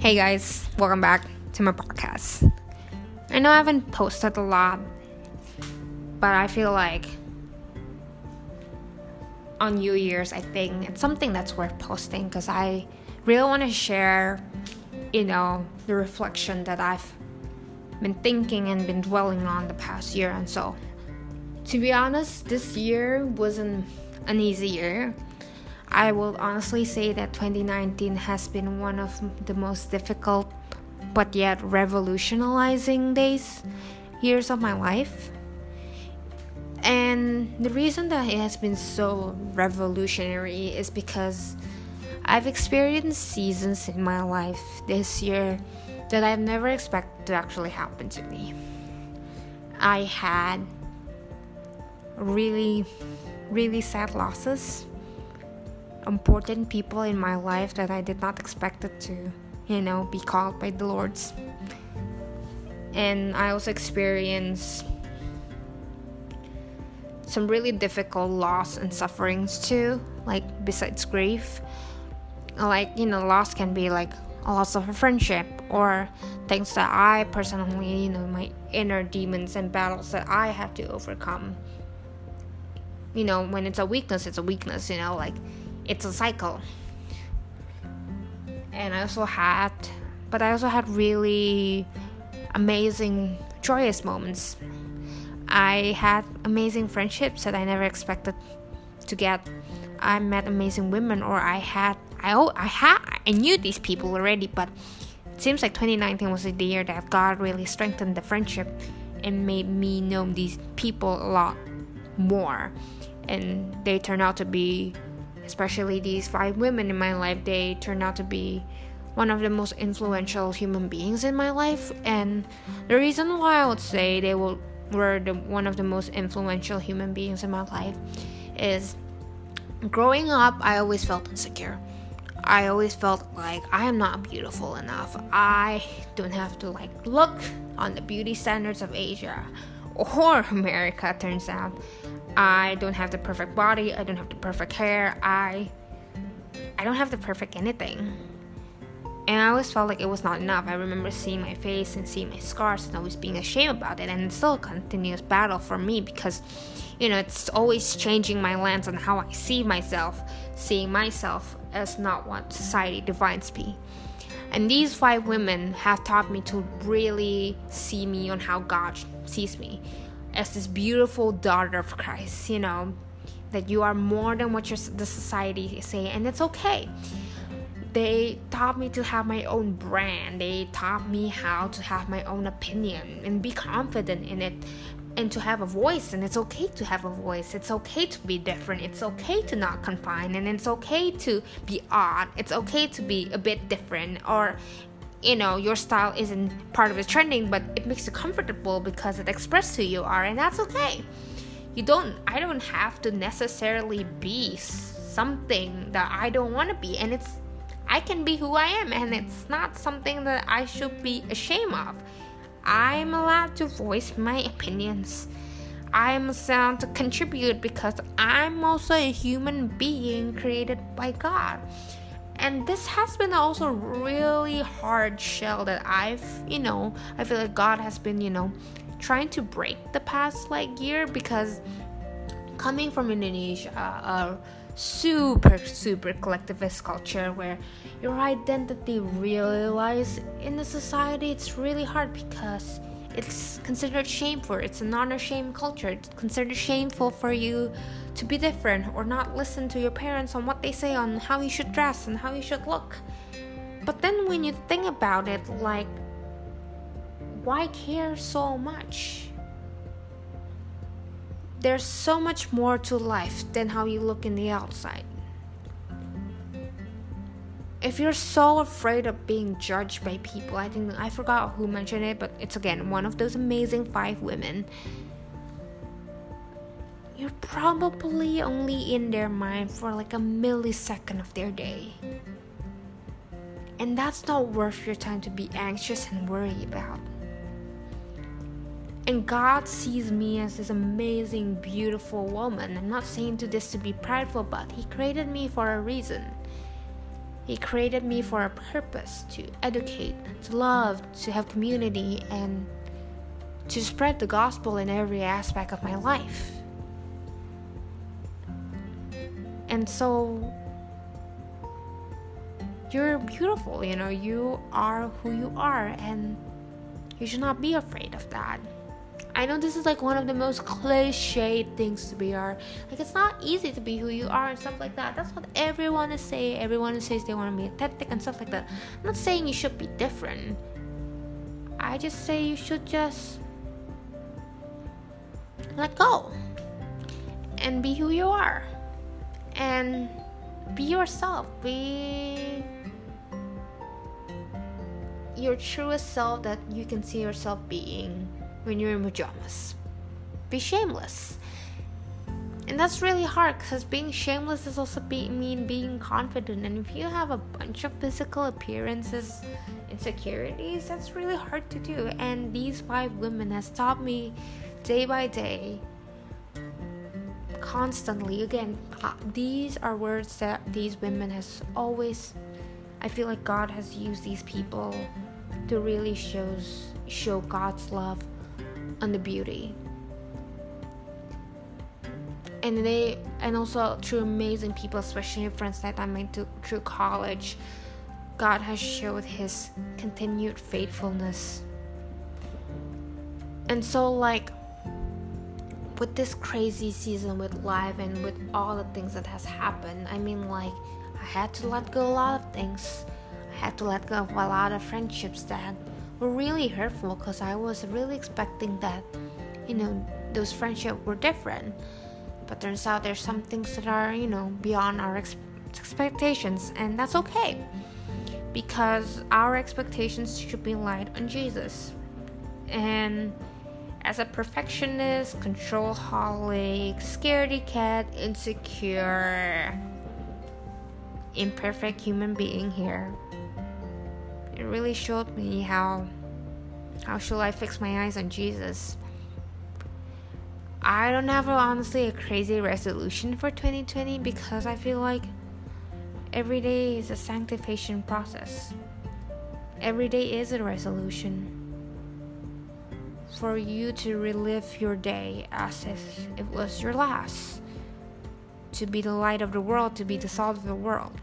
Hey guys, welcome back to my podcast. I know I haven't posted a lot, but I feel like on New Year's, I think it's something that's worth posting because I really want to share, you know, the reflection that I've been thinking and been dwelling on the past year and so. To be honest, this year wasn't an easy year. I will honestly say that 2019 has been one of the most difficult but yet revolutionizing days, years of my life. And the reason that it has been so revolutionary is because I've experienced seasons in my life this year that I've never expected to actually happen to me. I had really, really sad losses important people in my life that I did not expect it to, you know, be called by the Lord's. And I also experienced some really difficult loss and sufferings too, like besides grief. Like, you know, loss can be like a loss of a friendship or things that I personally, you know, my inner demons and battles that I have to overcome. You know, when it's a weakness, it's a weakness, you know, like it's a cycle. And I also had, but I also had really amazing, joyous moments. I had amazing friendships that I never expected to get. I met amazing women, or I had, I, I had, I knew these people already, but it seems like 2019 was the year that God really strengthened the friendship and made me know these people a lot more. And they turned out to be especially these five women in my life, they turned out to be one of the most influential human beings in my life. And the reason why I would say they will, were the, one of the most influential human beings in my life is growing up, I always felt insecure. I always felt like I am not beautiful enough. I don't have to like look on the beauty standards of Asia or America turns out. I don't have the perfect body, I don't have the perfect hair, I I don't have the perfect anything. And I always felt like it was not enough. I remember seeing my face and seeing my scars and always being ashamed about it. And it's still a continuous battle for me because, you know, it's always changing my lens on how I see myself, seeing myself as not what society defines me. And these five women have taught me to really see me on how God sees me as this beautiful daughter of Christ, you know, that you are more than what your, the society say, and it's okay. They taught me to have my own brand. They taught me how to have my own opinion and be confident in it and to have a voice and it's okay to have a voice it's okay to be different it's okay to not confine and it's okay to be odd it's okay to be a bit different or you know your style isn't part of the trending but it makes you comfortable because it expresses who you are and that's okay. You don't i don't have to necessarily be something that i don't want to be and it's i can be who i am and it's not something that i should be ashamed of. I'm allowed to voice my opinions. I'm allowed to contribute because i'm also a human being created by god and this has been also really hard shell that i've you know i feel like god has been you know trying to break the past like year because coming from indonesia a super super collectivist culture where your identity really lies in the society it's really hard because it's considered shameful. It's a honor shame culture. It's considered shameful for you to be different or not listen to your parents on what they say on how you should dress and how you should look. But then when you think about it, like, why care so much? There's so much more to life than how you look in the outside if you're so afraid of being judged by people, I think I forgot who mentioned it, but it's again one of those amazing five women. You're probably only in their mind for like a millisecond of their day. And that's not worth your time to be anxious and worry about. And God sees me as this amazing, beautiful woman. I'm not saying to this to be prideful, but He created me for a reason He created me for a purpose to educate, to love, to have community, and to spread the gospel in every aspect of my life. And so you're beautiful, you know, you are who you are, and you should not be afraid of that. I know this is like one of the most cliched things to be are. Like it's not easy to be who you are and stuff like that. That's what everyone is saying. Everyone says they want to be authentic and stuff like that. I'm not saying you should be different. I just say you should just let go and be who you are and be yourself. Be your truest self that you can see yourself being when you're in pajamas. Be shameless. And that's really hard because being shameless is also be, mean being confident. And if you have a bunch of physical appearances, insecurities, that's really hard to do. And these five women has taught me day by day, constantly. Again, uh, these are words that these women has always. I feel like God has used these people to really shows show God's love and the beauty. And they and also through amazing people, especially friends that I made to, through college, God has showed His continued faithfulness. And so, like with this crazy season with life and with all the things that has happened, I mean, like I had to let go a lot of things. I had to let go of a lot of friendships that were really hurtful because I was really expecting that, you know, those friendships were different. But turns out there's some things that are, you know, beyond our ex- expectations, and that's okay. Because our expectations should be light on Jesus. And as a perfectionist, control holic, scaredy cat, insecure, imperfect human being here, it really showed me how how should I fix my eyes on Jesus. I don't have honestly a crazy resolution for 2020 because I feel like every day is a sanctification process. Every day is a resolution for you to relive your day as if it was your last. To be the light of the world, to be the salt of the world.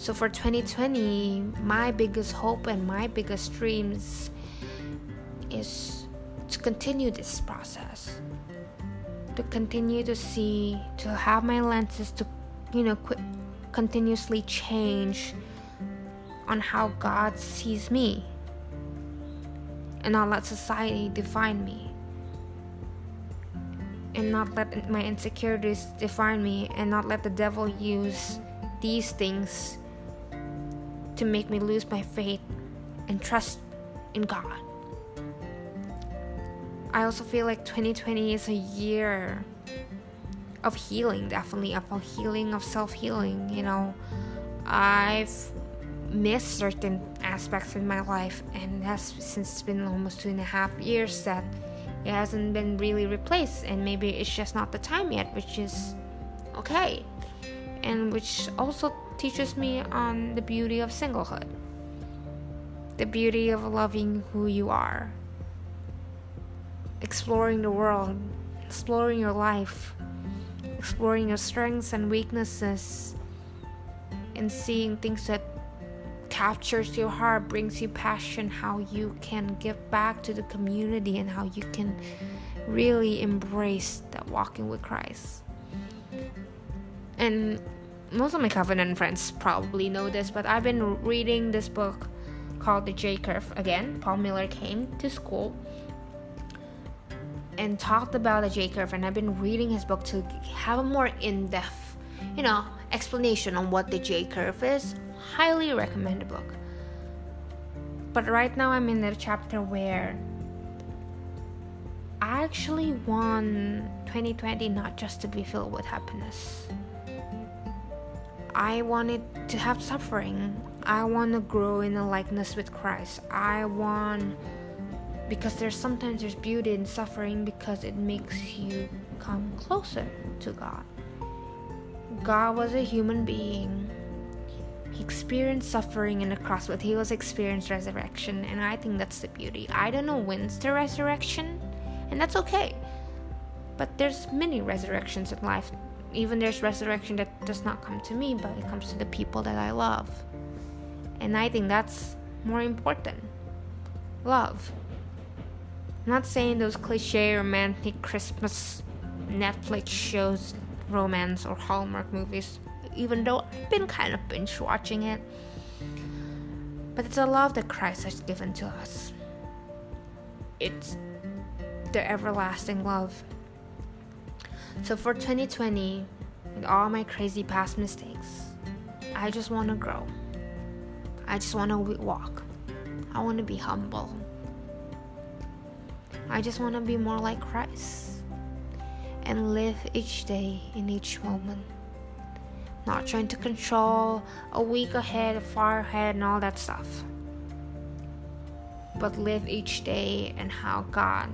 So for 2020, my biggest hope and my biggest dreams is to continue this process. To continue to see, to have my lenses to, you know, qu- continuously change on how God sees me and not let society define me and not let my insecurities define me and not let the devil use these things to make me lose my faith and trust in God. I also feel like 2020 is a year of healing, definitely of healing, of self healing. You know, I've missed certain aspects in my life, and that's since it's been almost two and a half years that it hasn't been really replaced, and maybe it's just not the time yet, which is okay, and which also teaches me on the beauty of singlehood, the beauty of loving who you are, exploring the world, exploring your life, exploring your strengths and weaknesses, and seeing things that captures your heart, brings you passion, how you can give back to the community and how you can really embrace that walking with Christ. And most of my covenant friends probably know this, but I've been reading this book called The J Curve again. Paul Miller came to school and talked about the J Curve, and I've been reading his book to have a more in depth, you know, explanation on what the J Curve is. Highly recommend the book. But right now I'm in the chapter where I actually want 2020 not just to be filled with happiness I wanted to have suffering. I want to grow in a likeness with Christ. I want because there's sometimes there's beauty in suffering because it makes you come closer to God. God was a human being He experienced suffering in the cross, but he also experienced resurrection, and I think that's the beauty. I don't know when's the resurrection, and that's okay. But there's many resurrections in life. Even there's resurrection that does not come to me, but it comes to the people that I love. And I think that's more important. Love. I'm not saying those cliche romantic Christmas Netflix shows, romance, or Hallmark movies, even though I've been kind of binge watching it. But it's a love that Christ has given to us. It's the everlasting love. So for 2020, with all my crazy past mistakes, I just want to grow. I just want to walk. I want to be humble. I just want to be more like Christ and live each day in each moment. Not trying to control a week ahead, a far ahead, and all that stuff. But live each day and how God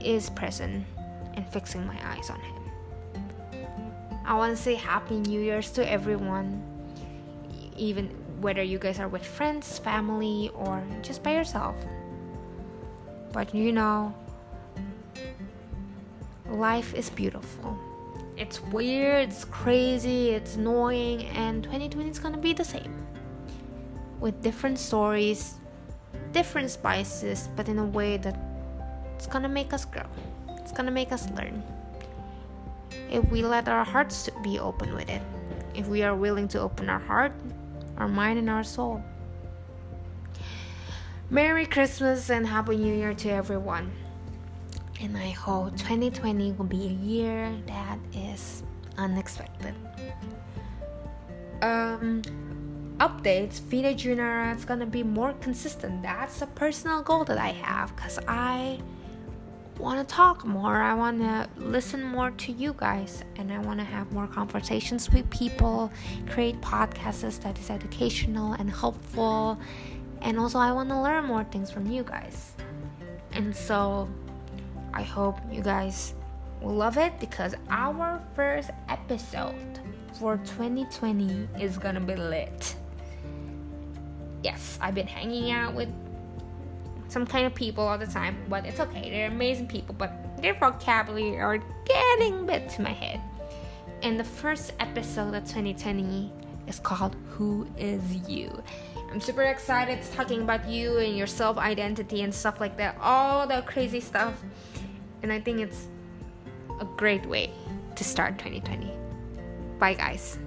is present and fixing my eyes on Him. I want to say Happy New Year's to everyone, even whether you guys are with friends, family, or just by yourself. But you know, life is beautiful. It's weird, it's crazy, it's annoying, and 2020 is gonna be the same. With different stories, different spices, but in a way that it's gonna make us grow. It's gonna make us learn. If we let our hearts be open with it, if we are willing to open our heart, our mind, and our soul. Merry Christmas and Happy New Year to everyone. And I hope 2020 will be a year that is unexpected. Um, updates, Vida Junara, it's gonna be more consistent. That's a personal goal that I have because I want to talk more. I want to listen more to you guys, and I want to have more conversations with people, create podcasts that is educational and helpful, and also I want to learn more things from you guys. And so I hope you guys will love it because our first episode for 2020 is gonna be lit. Yes, I've been hanging out with some kind of people all the time, but it's okay. They're amazing people, but their vocabulary are getting a bit to my head. And the first episode of 2020 is called Who is You? I'm super excited talking about you and your self identity and stuff like that, all the crazy stuff. And I think it's a great way to start 2020. Bye, guys.